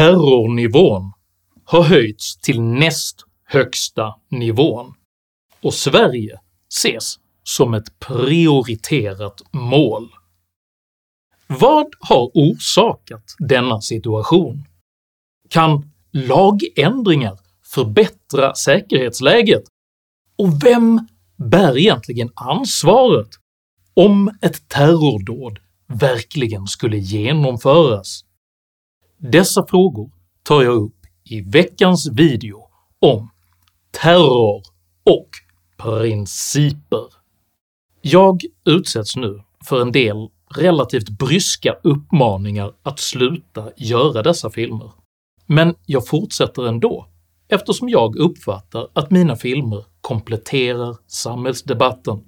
Terrornivån har höjts till näst högsta nivån och Sverige ses som ett prioriterat mål. Vad har orsakat denna situation? Kan lagändringar förbättra säkerhetsläget? Och vem bär egentligen ansvaret om ett terrordåd verkligen skulle genomföras? Dessa frågor tar jag upp i veckans video om terror och principer. Jag utsätts nu för en del relativt bryska uppmaningar att sluta göra dessa filmer, men jag fortsätter ändå eftersom jag uppfattar att mina filmer kompletterar samhällsdebatten.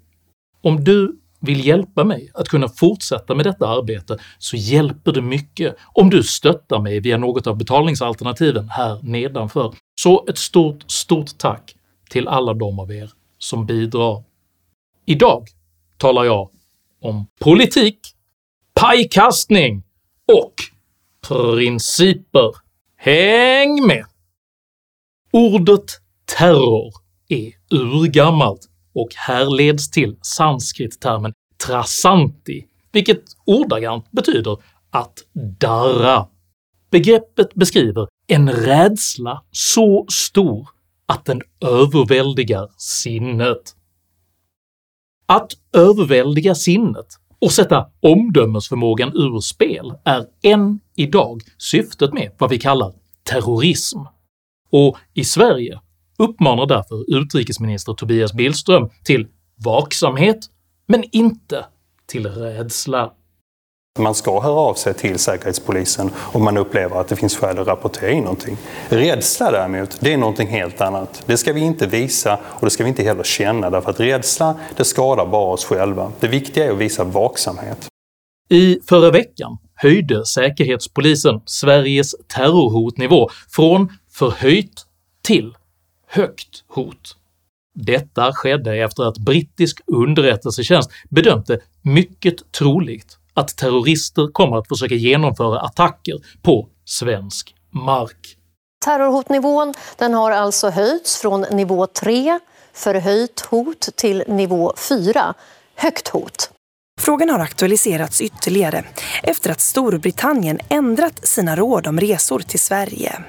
Om du vill hjälpa mig att kunna fortsätta med detta arbete så hjälper det mycket om du stöttar mig via något av betalningsalternativen här nedanför, så ett stort, stort tack till alla de av er som bidrar. Idag talar jag om politik, pajkastning och principer. Häng med! Ordet terror är urgammalt och härleds till sanskrittermen trasanti, vilket ordagrant betyder att darra. Begreppet beskriver en rädsla så stor att den överväldigar sinnet. Att överväldiga sinnet och sätta omdömesförmågan ur spel är än idag syftet med vad vi kallar terrorism, och i Sverige uppmanar därför utrikesminister Tobias Billström till vaksamhet, men inte till rädsla. Man ska höra av sig till Säkerhetspolisen om man upplever att det finns skäl att rapportera in någonting. Rädsla däremot, det är någonting helt annat. Det ska vi inte visa och det ska vi inte heller känna därför att rädsla, det skadar bara oss själva. Det viktiga är att visa vaksamhet. I förra veckan höjde Säkerhetspolisen Sveriges terrorhotnivå från förhöjt till högt hot. Detta skedde efter att brittisk underrättelsetjänst bedömt det mycket troligt att terrorister kommer att försöka genomföra attacker på svensk mark. Terrorhotnivån den har alltså höjts från nivå 3, förhöjt hot, till nivå 4, högt hot. Frågan har aktualiserats ytterligare efter att Storbritannien ändrat sina råd om resor till Sverige.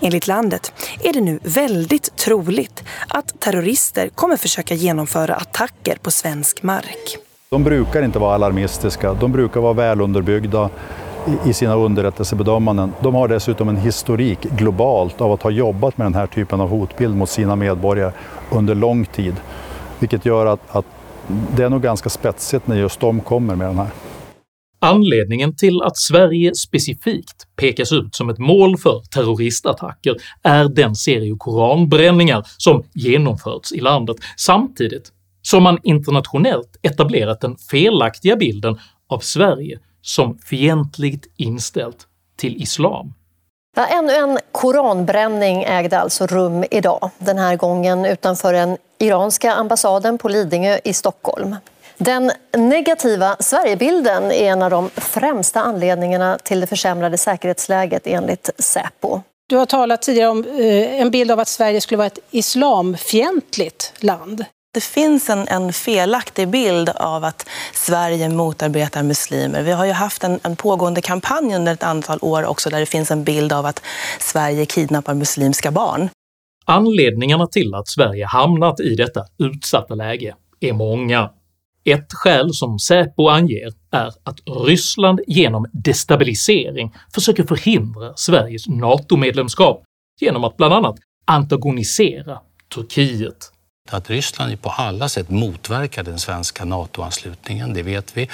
Enligt landet är det nu väldigt troligt att terrorister kommer försöka genomföra attacker på svensk mark. De brukar inte vara alarmistiska, de brukar vara välunderbyggda i sina underrättelsebedömanden. De har dessutom en historik globalt av att ha jobbat med den här typen av hotbild mot sina medborgare under lång tid. Vilket gör att, att det är nog ganska spetsigt när just de kommer med den här. Anledningen till att Sverige specifikt pekas ut som ett mål för terroristattacker är den serie koranbränningar som genomförts i landet, samtidigt som man internationellt etablerat den felaktiga bilden av Sverige som fientligt inställt till islam. Ja, ännu en koranbränning ägde alltså rum idag, den här gången utanför den iranska ambassaden på Lidingö i Stockholm. Den negativa Sverigebilden är en av de främsta anledningarna till det försämrade säkerhetsläget enligt Säpo. Du har talat tidigare om eh, en bild av att Sverige skulle vara ett islamfientligt land. Det finns en, en, felaktig bild av att Sverige motarbetar muslimer. Vi har ju haft en, en, pågående kampanj under ett antal år också där det finns en bild av att Sverige kidnappar muslimska barn. Anledningarna till att Sverige hamnat i detta utsatta läge är många. Ett skäl som Säpo anger är att Ryssland genom destabilisering försöker förhindra Sveriges NATO-medlemskap genom att bland annat antagonisera Turkiet. Att Ryssland på alla sätt motverkar den svenska NATO-anslutningen, det vet vi.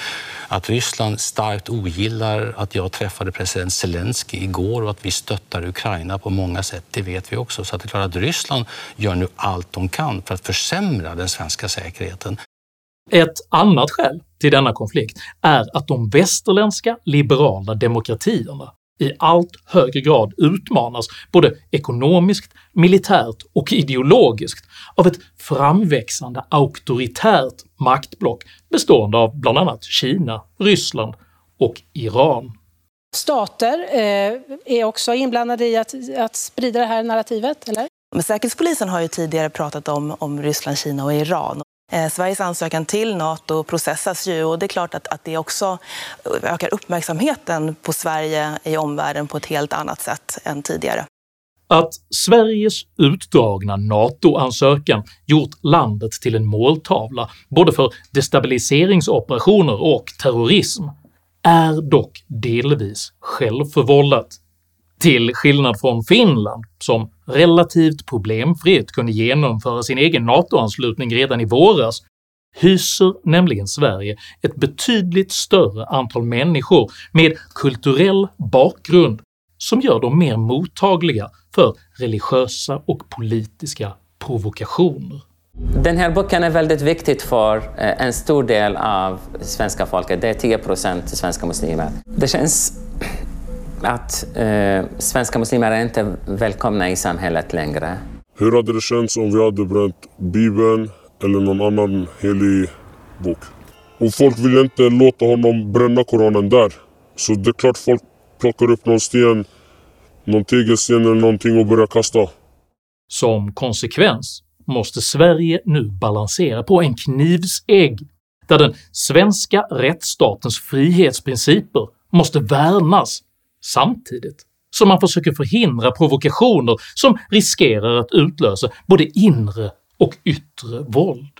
Att Ryssland starkt ogillar att jag träffade president Zelensky igår och att vi stöttar Ukraina på många sätt, det vet vi också. Så det är klart att Ryssland gör nu allt de kan för att försämra den svenska säkerheten. Ett annat skäl till denna konflikt är att de västerländska liberala demokratierna i allt högre grad utmanas både ekonomiskt, militärt och ideologiskt av ett framväxande auktoritärt maktblock bestående av bland annat Kina, Ryssland och Iran. Stater eh, är också inblandade i att, att sprida det här narrativet, eller? Men Säkerhetspolisen har ju tidigare pratat om, om Ryssland, Kina och Iran. Eh, Sveriges ansökan till Nato processas ju och det är klart att, att det också ökar uppmärksamheten på Sverige i omvärlden på ett helt annat sätt än tidigare. Att Sveriges utdragna NATO-ansökan gjort landet till en måltavla både för destabiliseringsoperationer och terrorism är dock delvis självförvållat. Till skillnad från Finland, som relativt problemfritt kunde genomföra sin egen NATO-anslutning redan i våras, hyser nämligen Sverige ett betydligt större antal människor med kulturell bakgrund som gör dem mer mottagliga för religiösa och politiska provokationer. Den här boken är väldigt viktig för eh, en stor del av svenska folket, det är 10% svenska muslimer. Det känns att eh, svenska muslimer är inte välkomna i samhället längre. Hur hade det känts om vi hade bränt Bibeln eller någon annan helig bok? Och folk vill inte låta honom bränna Koranen där. Så det är klart folk plockar upp någon sten, någon tegelsten eller någonting och börjar kasta. Som konsekvens måste Sverige nu balansera på en knivsegg där den svenska rättsstatens frihetsprinciper måste värnas samtidigt som man försöker förhindra provokationer som riskerar att utlösa både inre och yttre våld.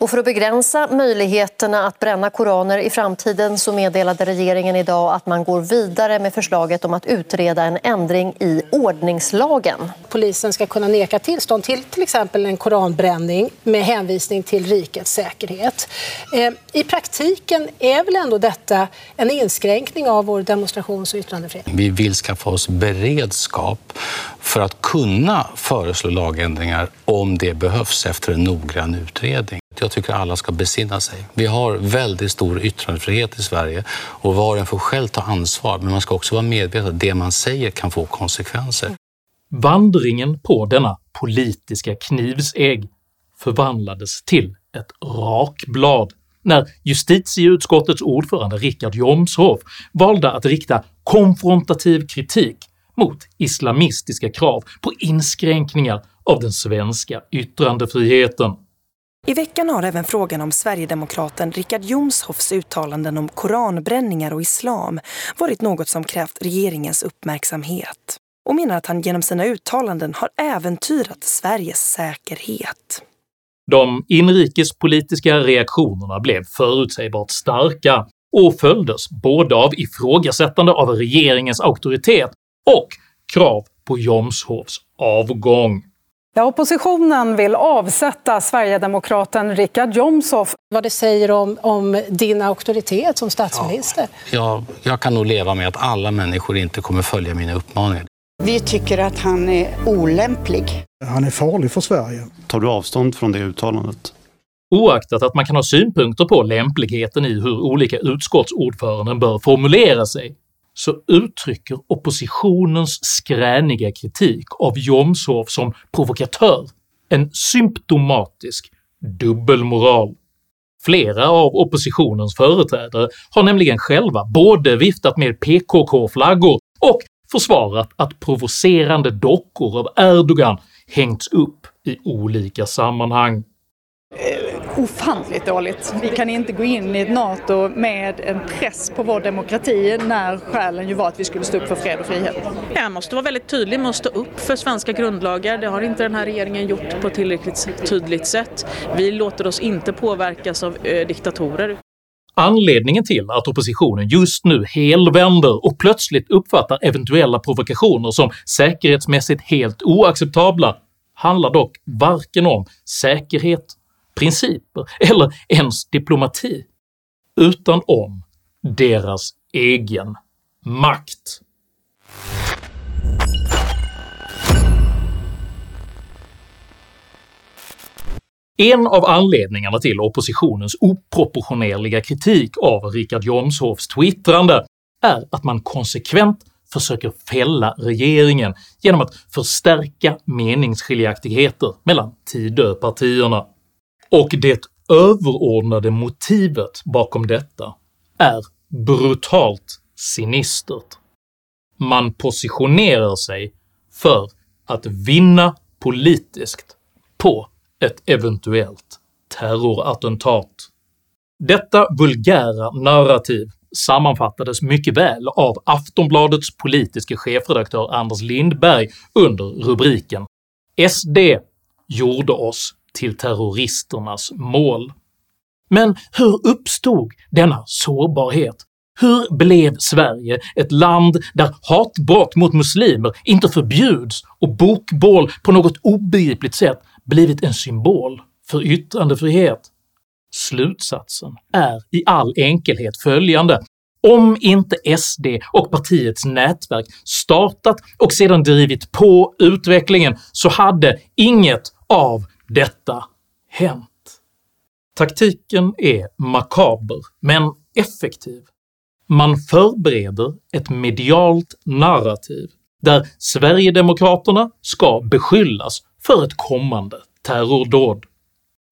Och för att begränsa möjligheterna att bränna koraner i framtiden så meddelade regeringen idag att man går vidare med förslaget om att utreda en ändring i ordningslagen. Polisen ska kunna neka tillstånd till till exempel en koranbränning med hänvisning till rikets säkerhet. Eh, I praktiken är väl ändå detta en inskränkning av vår demonstrations och yttrandefrihet? Vi vill skaffa oss beredskap för att kunna föreslå lagändringar om det behövs efter en noggrann utredning. Jag tycker alla ska besinna sig. Vi har väldigt stor yttrandefrihet i Sverige och var och en får själv ta ansvar, men man ska också vara medveten att det man säger kan få konsekvenser. Vandringen på denna politiska knivsegg förvandlades till ett rakblad när justitieutskottets ordförande Richard Jomshof valde att rikta konfrontativ kritik mot islamistiska krav på inskränkningar av den svenska yttrandefriheten. I veckan har även frågan om Sverigedemokraten Richard Jomshofs uttalanden om koranbränningar och islam varit något som krävt regeringens uppmärksamhet och menar att han genom sina uttalanden har äventyrat Sveriges säkerhet. De inrikespolitiska reaktionerna blev förutsägbart starka och följdes både av ifrågasättande av regeringens auktoritet och krav på Jomshofs avgång. Ja, oppositionen vill avsätta sverigedemokraten Richard Jomshof. Vad det säger om, om din auktoritet som statsminister? Ja, jag, jag kan nog leva med att alla människor inte kommer följa mina uppmaningar. Vi tycker att han är olämplig. Han är farlig för Sverige. Tar du avstånd från det uttalandet? Oaktat att man kan ha synpunkter på lämpligheten i hur olika utskottsordföranden bör formulera sig, så uttrycker oppositionens skräniga kritik av Jomshof som provokatör en symptomatisk dubbelmoral. Flera av oppositionens företrädare har nämligen själva både viftat med PKK-flaggor och försvarat att provocerande dockor av Erdogan hängts upp i olika sammanhang. Eh, Ofantligt dåligt. Vi kan inte gå in i ett NATO med en press på vår demokrati när skälen ju var att vi skulle stå upp för fred och frihet. Jag måste vara väldigt tydlig med att stå upp för svenska grundlagar. Det har inte den här regeringen gjort på ett tillräckligt tydligt sätt. Vi låter oss inte påverkas av eh, diktatorer. Anledningen till att oppositionen just nu helvänder och plötsligt uppfattar eventuella provokationer som säkerhetsmässigt helt oacceptabla handlar dock varken om säkerhet, principer eller ens diplomati, utan om deras egen makt. En av anledningarna till oppositionens oproportionerliga kritik av Richard Jomshofs twittrande är att man konsekvent försöker fälla regeringen genom att förstärka meningsskiljaktigheter mellan Tidöpartierna, och det överordnade motivet bakom detta är brutalt sinistert. man positionerar sig för att vinna politiskt på ett eventuellt terrorattentat. Detta vulgära narrativ sammanfattades mycket väl av Aftonbladets politiska chefredaktör Anders Lindberg under rubriken “SD gjorde oss till terroristernas mål”. Men hur uppstod denna sårbarhet? Hur blev Sverige ett land där hatbrott mot muslimer inte förbjuds och bokbål på något obegripligt sätt blivit en symbol för yttrandefrihet? Slutsatsen är i all enkelhet följande om inte SD och partiets nätverk startat och sedan drivit på utvecklingen så hade inget av detta hänt. Taktiken är makaber men effektiv. Man förbereder ett medialt narrativ där Sverigedemokraterna ska beskyllas för ett kommande terrordåd.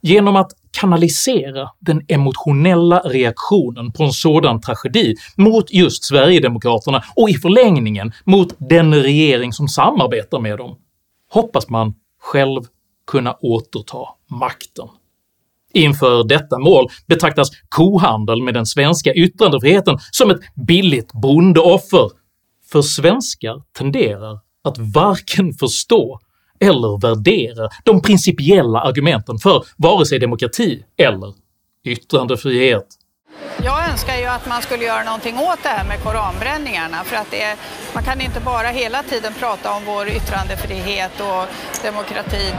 Genom att kanalisera den emotionella reaktionen på en sådan tragedi mot just Sverigedemokraterna och i förlängningen mot den regering som samarbetar med dem hoppas man själv kunna återta makten. Inför detta mål betraktas kohandel med den svenska yttrandefriheten som ett billigt bondeoffer, för svenskar tenderar att varken förstå eller värdera de principiella argumenten för vare sig demokrati eller yttrandefrihet. Jag önskar ju att man skulle göra någonting åt det här med koranbränningarna för att är, man kan inte bara hela tiden prata om vår yttrandefrihet och demokrati.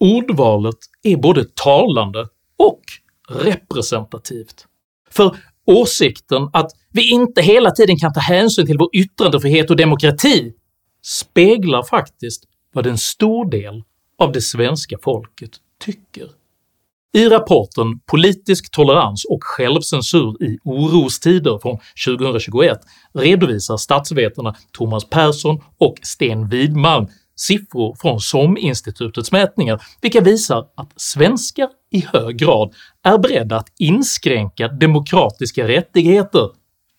Ordvalet är både talande och representativt. För åsikten att vi inte hela tiden kan ta hänsyn till vår yttrandefrihet och demokrati speglar faktiskt vad en stor del av det svenska folket tycker. I rapporten “Politisk tolerans och självcensur i orostider” från 2021 redovisar statsvetarna Thomas Persson och Sten Widmalm siffror från SOM-institutets mätningar vilka visar att svenskar i hög grad är beredda att inskränka demokratiska rättigheter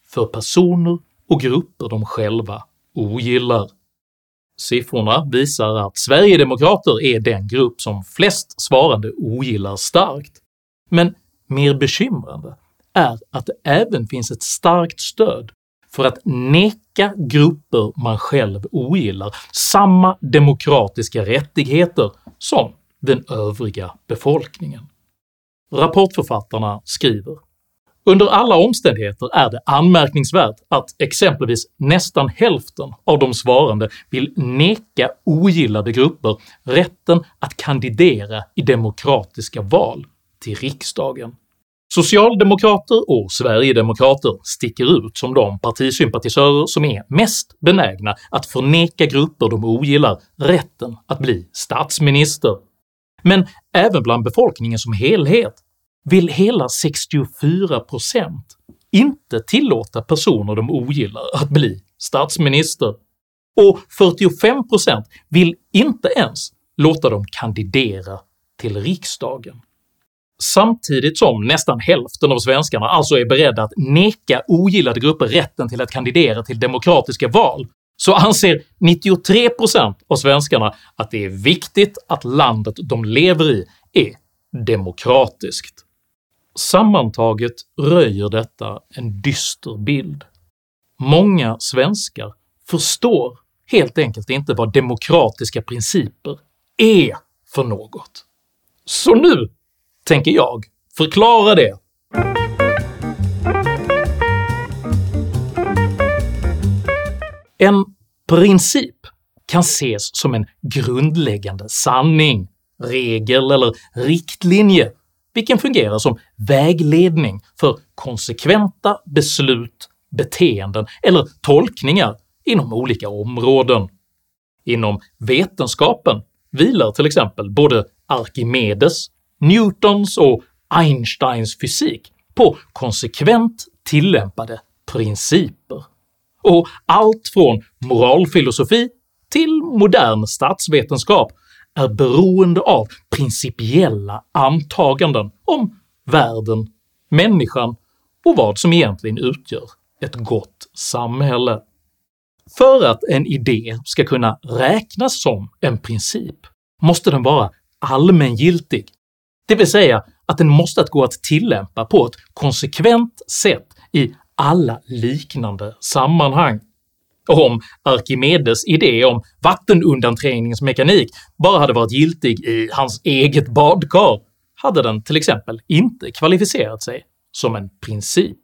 för personer och grupper de själva ogillar. Siffrorna visar att sverigedemokrater är den grupp som flest svarande ogillar starkt, men mer bekymrande är att det även finns ett starkt stöd för att neka grupper man själv ogillar samma demokratiska rättigheter som den övriga befolkningen. Rapportförfattarna skriver under alla omständigheter är det anmärkningsvärt att exempelvis nästan hälften av de svarande vill neka ogillade grupper rätten att kandidera i demokratiska val till riksdagen. Socialdemokrater och sverigedemokrater sticker ut som de partisympatisörer som är mest benägna att förneka grupper de ogillar rätten att bli statsminister. Men även bland befolkningen som helhet vill hela 64% inte tillåta personer de ogillar att bli statsminister, och 45% vill inte ens låta dem kandidera till riksdagen. Samtidigt som nästan hälften av svenskarna alltså är beredda att neka ogillade grupper rätten till att kandidera till demokratiska val, så anser 93% av svenskarna att det är viktigt att landet de lever i är demokratiskt. Sammantaget röjer detta en dyster bild. Många svenskar förstår helt enkelt inte vad demokratiska principer är för något. Så nu tänker jag förklara det. En princip kan ses som en grundläggande sanning, regel eller riktlinje vilken fungerar som vägledning för konsekventa beslut, beteenden eller tolkningar inom olika områden. Inom vetenskapen vilar till exempel både Arkimedes, Newtons och Einsteins fysik på konsekvent tillämpade principer, och allt från moralfilosofi till modern statsvetenskap är beroende av principiella antaganden om världen, människan och vad som egentligen utgör ett gott samhälle. För att en idé ska kunna räknas som en princip måste den vara allmängiltig, det vill säga att den måste gå att tillämpa på ett konsekvent sätt i alla liknande sammanhang. Om Arkimedes idé om vattenundanträngningsmekanik bara hade varit giltig i hans eget badkar hade den till exempel inte kvalificerat sig som en princip.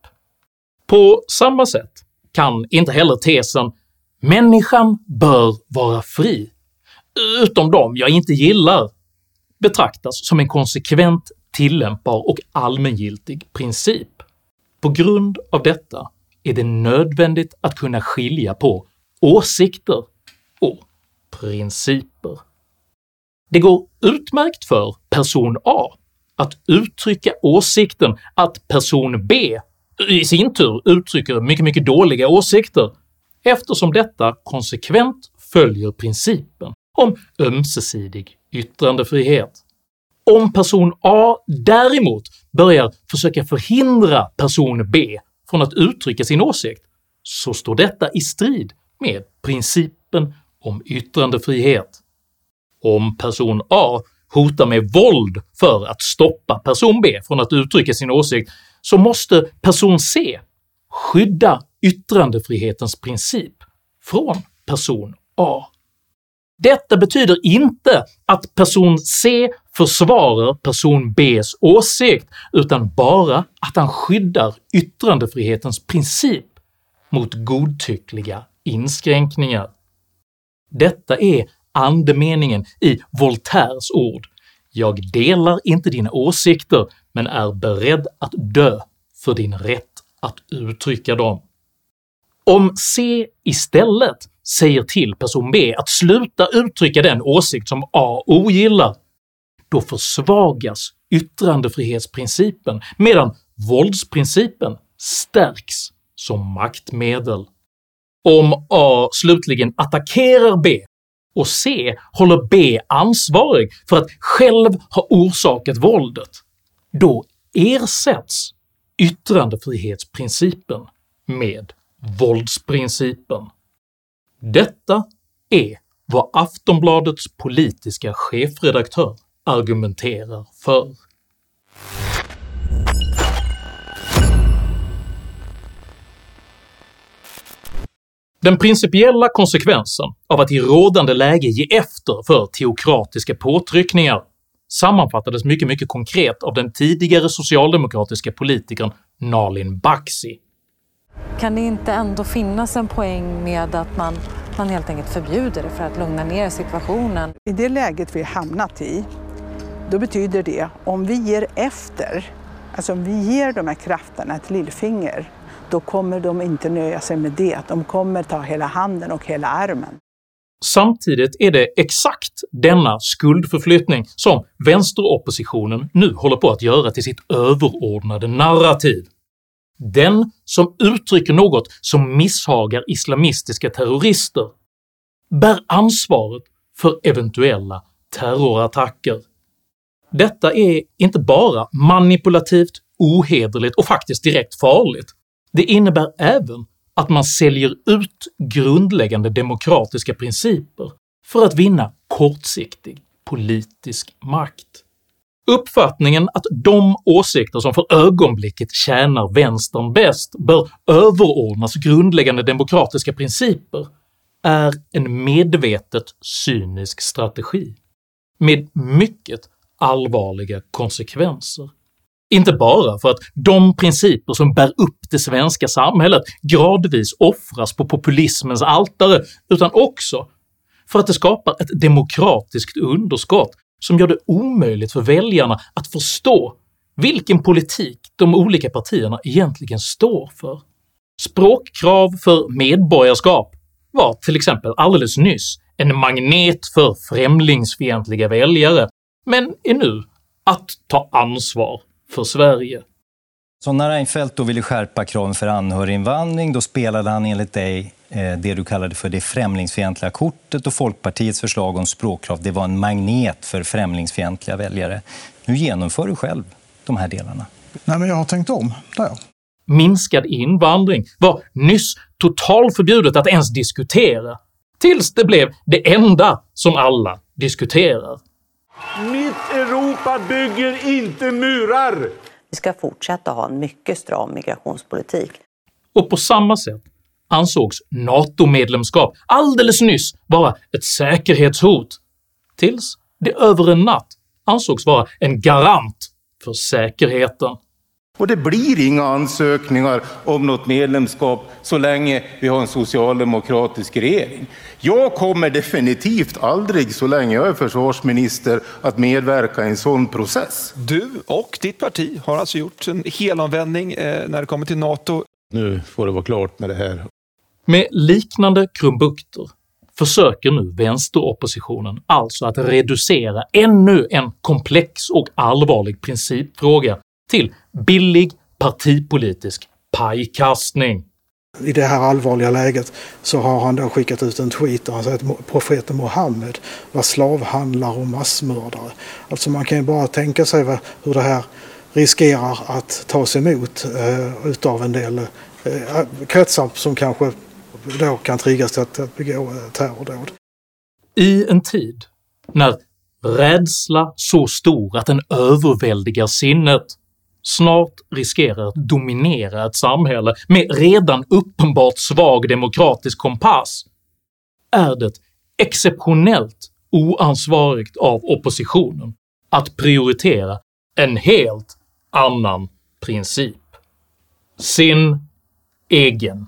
På samma sätt kan inte heller tesen “människan bör vara fri” utom de jag inte gillar betraktas som en konsekvent tillämpbar och allmängiltig princip. På grund av detta är det nödvändigt att kunna skilja på åsikter och principer. Det går utmärkt för person A att uttrycka åsikten att person B i sin tur uttrycker mycket, mycket dåliga åsikter eftersom detta konsekvent följer principen om ömsesidig yttrandefrihet. Om person A däremot börjar försöka förhindra person B från att uttrycka sin åsikt så står detta i strid med principen om yttrandefrihet. Om person A hotar med våld för att stoppa person B från att uttrycka sin åsikt så måste person C skydda yttrandefrihetens princip från person A. Detta betyder inte att person C försvarar person Bs åsikt, utan bara att han skyddar yttrandefrihetens princip mot godtyckliga inskränkningar. Detta är andemeningen i Voltaires ord “Jag delar inte dina åsikter, men är beredd att dö för din rätt att uttrycka dem”. Om C istället säger till person B att sluta uttrycka den åsikt som A ogillar, då försvagas yttrandefrihetsprincipen medan våldsprincipen stärks som maktmedel. Om A slutligen attackerar B och C håller B ansvarig för att själv ha orsakat våldet, då ersätts yttrandefrihetsprincipen med våldsprincipen. Detta är vad Aftonbladets politiska chefredaktör argumenterar för. Den principiella konsekvensen av att i rådande läge ge efter för teokratiska påtryckningar sammanfattades mycket, mycket konkret av den tidigare socialdemokratiska politikern Nalin Baksi. Kan det inte ändå finnas en poäng med att man, man helt enkelt förbjuder det för att lugna ner situationen? I det läget vi hamnat i, då betyder det om vi ger efter, alltså om vi ger de här krafterna ett lillfinger, då kommer de inte nöja sig med det. De kommer ta hela handen och hela armen. Samtidigt är det exakt denna skuldförflyttning som vänsteroppositionen nu håller på att göra till sitt överordnade narrativ. Den som uttrycker något som misshagar islamistiska terrorister bär ansvaret för eventuella terrorattacker. Detta är inte bara manipulativt, ohederligt och faktiskt direkt farligt, det innebär även att man säljer ut grundläggande demokratiska principer för att vinna kortsiktig politisk makt. Uppfattningen att de åsikter som för ögonblicket tjänar vänstern bäst bör överordnas grundläggande demokratiska principer är en medvetet cynisk strategi med mycket allvarliga konsekvenser. Inte bara för att de principer som bär upp det svenska samhället gradvis offras på populismens altare, utan också för att det skapar ett demokratiskt underskott som gör det omöjligt för väljarna att förstå vilken politik de olika partierna egentligen står för. Språkkrav för medborgarskap var till exempel alldeles nyss en magnet för främlingsfientliga väljare, men är nu att ta ansvar för Sverige. Så när Reinfeldt då ville skärpa kraven för anhöriginvandring då spelade han enligt dig det du kallade för det främlingsfientliga kortet och Folkpartiets förslag om språkkrav det var en magnet för främlingsfientliga väljare. Nu genomför du själv de här delarna. Nej, men jag har tänkt om där. minskad invandring var nyss totalförbjudet att ens diskutera, tills det blev det enda som alla diskuterar. Mitt Europa bygger inte murar! Vi ska fortsätta ha en mycket stram migrationspolitik. Och på samma sätt ansågs NATO-medlemskap alldeles nyss vara ett säkerhetshot, tills det över en natt ansågs vara en garant för säkerheten. Och det blir inga ansökningar om något medlemskap så länge vi har en socialdemokratisk regering. Jag kommer definitivt aldrig, så länge jag är försvarsminister, att medverka i en sån process. Du och ditt parti har alltså gjort en helomvändning eh, när det kommer till NATO. Nu får det vara klart med det här. Med liknande krumbukter försöker nu vänsteroppositionen alltså att reducera ännu en komplex och allvarlig principfråga till billig partipolitisk pajkastning. I det här allvarliga läget så har han då skickat ut en tweet där han säger att profeten Muhammed var slavhandlare och massmördare. Alltså man kan ju bara tänka sig hur det här riskerar att tas emot eh, utav en del eh, kretsar som kanske då kan triggas till att, att begå eh, terrordåd. I en tid när rädsla så stor att den överväldigar sinnet snart riskerar att dominera ett samhälle med redan uppenbart svag demokratisk kompass är det exceptionellt oansvarigt av oppositionen att prioritera en helt annan princip. Sin egen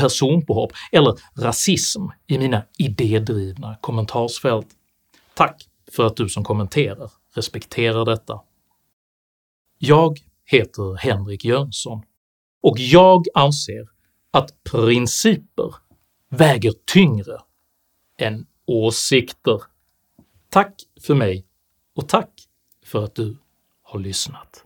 personpåhopp eller rasism i mina idédrivna kommentarsfält. Tack för att du som kommenterar respekterar detta. Jag heter Henrik Jönsson och jag anser att principer väger tyngre än åsikter. Tack för mig och tack för att du har lyssnat.